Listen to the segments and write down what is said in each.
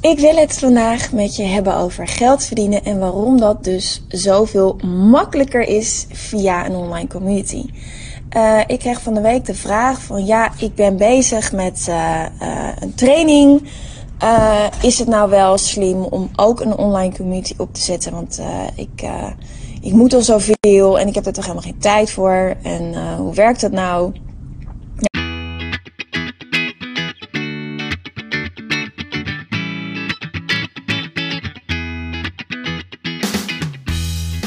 Ik wil het vandaag met je hebben over geld verdienen en waarom dat dus zoveel makkelijker is via een online community. Uh, ik kreeg van de week de vraag van ja, ik ben bezig met uh, uh, een training. is het nou wel slim om ook een online community op te zetten? Want ik, ik moet al zoveel en ik heb er toch helemaal geen tijd voor. En hoe werkt dat nou?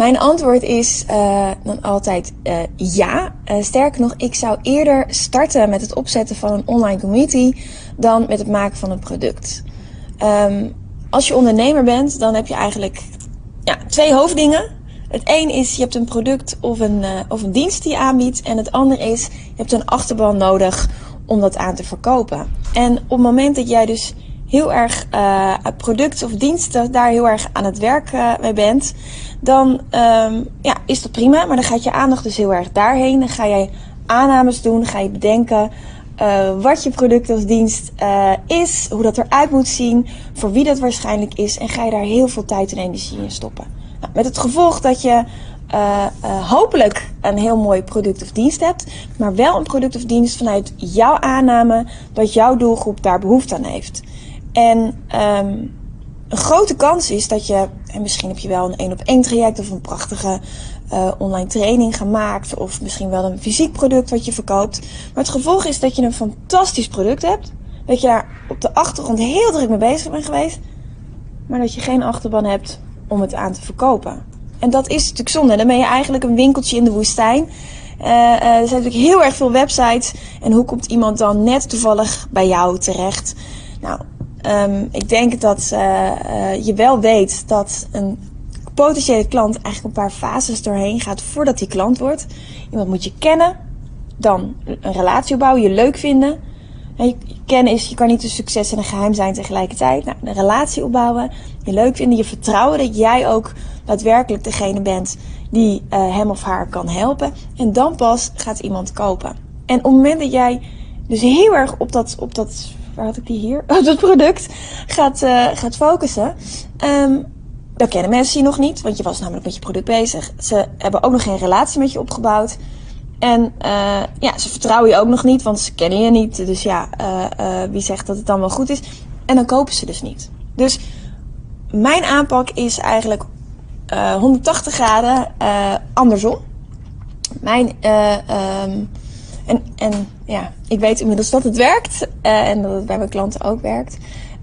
Mijn antwoord is uh, dan altijd uh, ja. Uh, sterker nog, ik zou eerder starten met het opzetten van een online community dan met het maken van een product. Um, als je ondernemer bent, dan heb je eigenlijk ja, twee hoofddingen. Het een is je hebt een product of een, of een dienst die je aanbiedt. En het andere is je hebt een achterban nodig om dat aan te verkopen. En op het moment dat jij dus heel erg uh, product of diensten daar heel erg aan het werk uh, mee bent, dan um, ja, is dat prima. Maar dan gaat je aandacht dus heel erg daarheen. Dan ga jij aannames doen, ga je bedenken uh, wat je product of dienst is, hoe dat eruit moet zien, voor wie dat waarschijnlijk is. En ga je daar heel veel tijd en energie in stoppen. Nou, met het gevolg dat je hopelijk een heel mooi product of dienst hebt, maar wel een product of dienst vanuit jouw aanname dat jouw doelgroep daar behoefte aan heeft. En um, een grote kans is dat je, en misschien heb je wel een één op één traject of een prachtige uh, online training gemaakt, of misschien wel een fysiek product wat je verkoopt. Maar het gevolg is dat je een fantastisch product hebt, dat je daar op de achtergrond heel druk mee bezig bent geweest, maar dat je geen achterban hebt om het aan te verkopen. En dat is natuurlijk zonde. Dan ben je eigenlijk een winkeltje in de woestijn. Uh, uh, er zijn natuurlijk heel erg veel websites. En hoe komt iemand dan net toevallig bij jou terecht? Nou, Um, ik denk dat uh, uh, je wel weet dat een potentiële klant eigenlijk een paar fases doorheen gaat voordat die klant wordt. Iemand moet je kennen, dan een relatie opbouwen, je leuk vinden. En je, kennen is, je kan niet een succes en een geheim zijn tegelijkertijd. Nou, een relatie opbouwen, je leuk vinden, je vertrouwen dat jij ook daadwerkelijk degene bent die uh, hem of haar kan helpen. En dan pas gaat iemand kopen. En op het moment dat jij dus heel erg op dat, op dat waar had ik die hier? Op dat product gaat, uh, gaat focussen. Um, dan kennen mensen je nog niet, want je was namelijk met je product bezig. Ze hebben ook nog geen relatie met je opgebouwd. En uh, ja, ze vertrouwen je ook nog niet, want ze kennen je niet. Dus ja, uh, wie zegt dat het dan wel goed is? En dan kopen ze dus niet. Dus mijn aanpak is eigenlijk 180 graden andersom. Mijn um, en, en ja, ik weet inmiddels dat het werkt uh, en dat het bij mijn klanten ook werkt.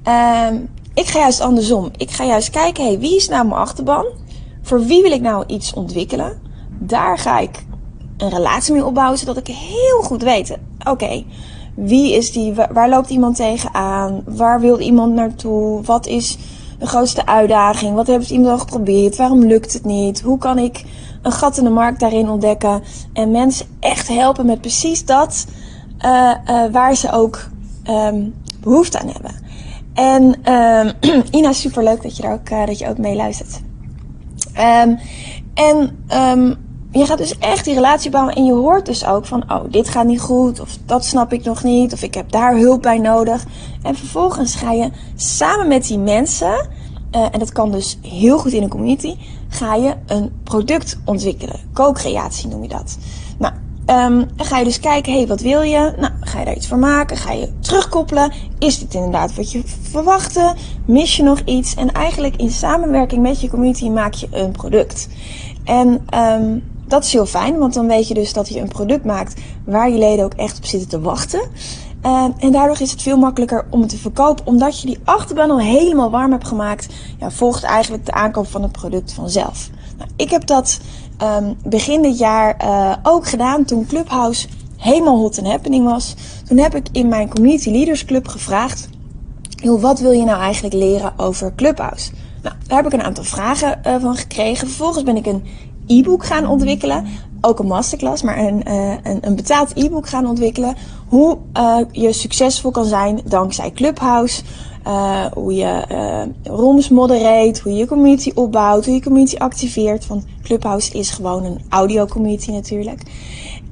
Uh, ik ga juist andersom. Ik ga juist kijken, hey, wie is nou mijn achterban? Voor wie wil ik nou iets ontwikkelen? Daar ga ik een relatie mee opbouwen, zodat ik heel goed weet, oké, wie is die, waar loopt iemand tegenaan? Waar wil iemand naartoe? Wat is de grootste uitdaging? Wat heeft iemand al geprobeerd? Waarom lukt het niet? Hoe kan ik een gat in de markt daarin ontdekken en mensen echt helpen met precies dat uh, uh, waar ze ook um, behoefte aan hebben. En um, Ina, super leuk dat je daar ook, uh, dat je ook meeluistert. Um, en je gaat dus echt die relatie bouwen en je hoort dus ook van, oh, dit gaat niet goed, of dat snap ik nog niet, of ik heb daar hulp bij nodig. En vervolgens ga je samen met die mensen, en dat kan dus heel goed in een community, ga je een product ontwikkelen. Co-creatie noem je dat. Nou, um, ga je dus kijken, hé, hey, wat wil je? Nou, ga je daar iets voor maken? Ga je terugkoppelen? Is dit inderdaad wat je verwachtte? Mis je nog iets? En eigenlijk in samenwerking met je community maak je een product. En um, dat is heel fijn, want dan weet je dus dat je een product maakt waar je leden ook echt op zitten te wachten. Uh, en daardoor is het veel makkelijker om het te verkopen, omdat je die achterban al helemaal warm hebt gemaakt. Ja, volgt eigenlijk de aankoop van het product vanzelf. Nou, ik heb dat um, begin dit jaar uh, ook gedaan toen Clubhouse helemaal hot and happening was, toen heb ik in mijn Community Leaders Club gevraagd: wat wil je nou eigenlijk leren over Clubhouse? Nou, daar heb ik een aantal vragen uh, van gekregen. Vervolgens ben ik een e-book gaan ontwikkelen. Ook een masterclass, maar een, een, een, betaald e-book gaan ontwikkelen. Hoe uh, je succesvol kan zijn dankzij Clubhouse. Uh, hoe je uh, rooms modereert, hoe je je community opbouwt, hoe je community activeert. Want Clubhouse is gewoon een audio community natuurlijk.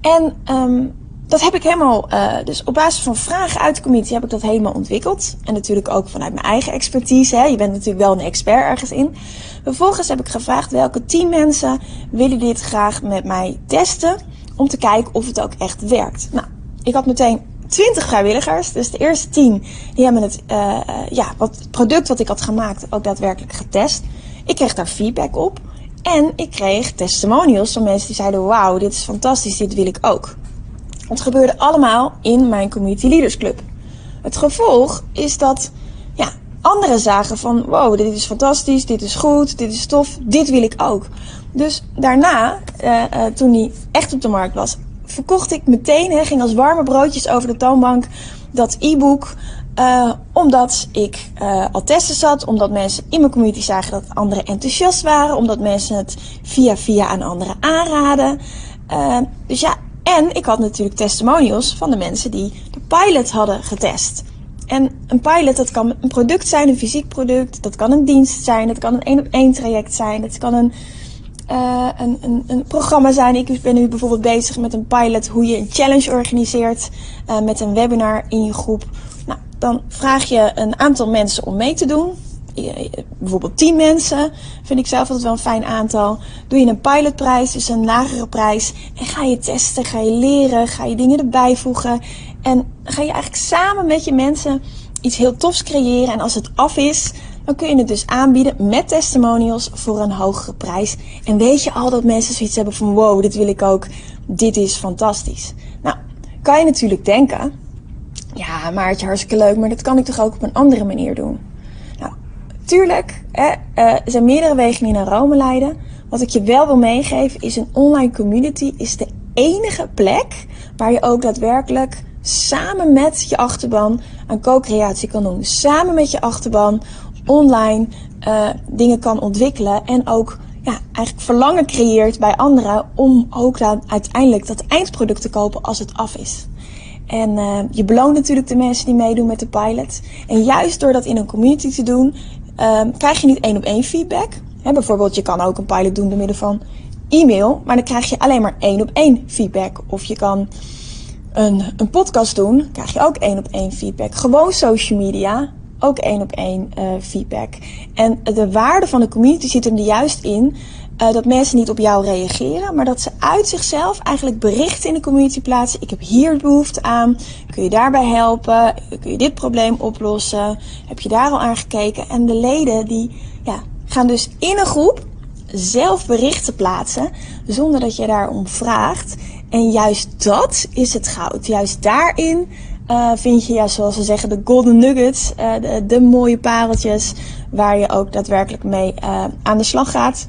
En um, dat heb ik helemaal, uh, dus op basis van vragen uit de community heb ik dat helemaal ontwikkeld. En natuurlijk ook vanuit mijn eigen expertise. Hè. Je bent natuurlijk wel een expert ergens in. Vervolgens heb ik gevraagd welke tien mensen willen dit graag met mij testen. Om te kijken of het ook echt werkt. Nou, ik had meteen 20 vrijwilligers. Dus de eerste 10 die hebben het, uh, ja, wat, product wat ik had gemaakt ook daadwerkelijk getest. Ik kreeg daar feedback op. En ik kreeg testimonials van mensen die zeiden: Wauw, dit is fantastisch, dit wil ik ook. Het gebeurde allemaal in mijn Community Leaders Club. Het gevolg is dat ja, anderen zagen van wow, dit is fantastisch, dit is goed, dit is tof, dit wil ik ook. Dus daarna, uh, toen die echt op de markt was, verkocht ik meteen, hè, ging als warme broodjes over de toonbank, dat e-book. Uh, omdat ik uh, al testen zat, omdat mensen in mijn community zagen dat anderen enthousiast waren, omdat mensen het via via aan anderen aanraden. Uh, dus ja, en ik had natuurlijk testimonials van de mensen die de pilot hadden getest. En een pilot, dat kan een product zijn, een fysiek product. Dat kan een dienst zijn. Dat kan een één op één traject zijn. Dat kan een, uh, een, een, een, programma zijn. Ik ben nu bijvoorbeeld bezig met een pilot hoe je een challenge organiseert uh, met een webinar in je groep. Nou, dan vraag je een aantal mensen om mee te doen bijvoorbeeld 10 mensen, vind ik zelf altijd wel een fijn aantal. Doe je een pilotprijs, dus een lagere prijs. En ga je testen, ga je leren, ga je dingen erbij voegen. En ga je eigenlijk samen met je mensen iets heel tofs creëren. En als het af is, dan kun je het dus aanbieden met testimonials voor een hogere prijs. En weet je al dat mensen zoiets hebben van wow, dit wil ik ook. Dit is fantastisch. Nou, kan je natuurlijk denken, ja, Maartje, hartstikke leuk, maar dat kan ik toch ook op een andere manier doen. Tuurlijk, hè, uh, er zijn meerdere wegen die naar Rome leiden. Wat ik je wel wil meegeven is een online community is de enige plek waar je ook daadwerkelijk samen met je achterban aan co-creatie kan doen. Samen met je achterban online uh, dingen kan ontwikkelen en ook ja, eigenlijk verlangen creëert bij anderen om ook dan uiteindelijk dat eindproduct te kopen als het af is. En uh, je beloont natuurlijk de mensen die meedoen met de pilot. En juist door dat in een community te doen, um, krijg je niet één op één feedback. He, bijvoorbeeld, je kan ook een pilot doen door middel van e-mail, maar dan krijg je alleen maar één op één feedback. Of je kan een, een podcast doen, krijg je ook één op één feedback. Gewoon social media, ook één op één uh, feedback. En de waarde van de community zit hem er juist in uh, dat mensen niet op jou reageren, maar dat ze uit zichzelf eigenlijk berichten in de community plaatsen. Ik heb hier behoefte aan. Kun je daarbij helpen? Kun je dit probleem oplossen? Heb je daar al aan gekeken? En de leden die ja, gaan dus in een groep zelf berichten plaatsen zonder dat je daarom vraagt. En juist dat is het goud. Juist daarin uh, vind je, ja, zoals ze zeggen, de golden nuggets, uh, de, de mooie pareltjes, waar je ook daadwerkelijk mee uh, aan de slag gaat.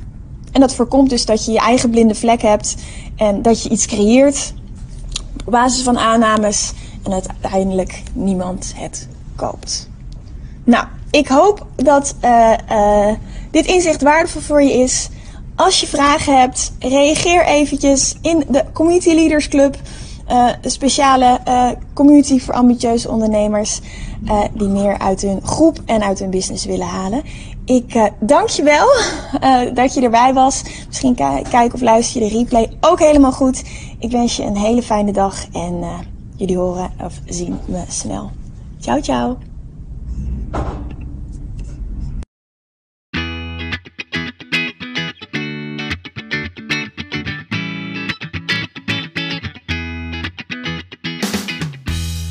En dat voorkomt dus dat je je eigen blinde vlek hebt en dat je iets creëert op basis van aannames en uiteindelijk niemand het koopt. Nou, ik hoop dat dit inzicht waardevol voor je is. Als je vragen hebt, reageer eventjes in de Community Leaders Club. Uh, een speciale community voor ambitieuze ondernemers die meer uit hun groep en uit hun business willen halen. Ik dank je wel dat je erbij was. Misschien kijk of luister je de replay ook helemaal goed. Ik wens je een hele fijne dag en jullie horen of zien me snel. Ciao, ciao.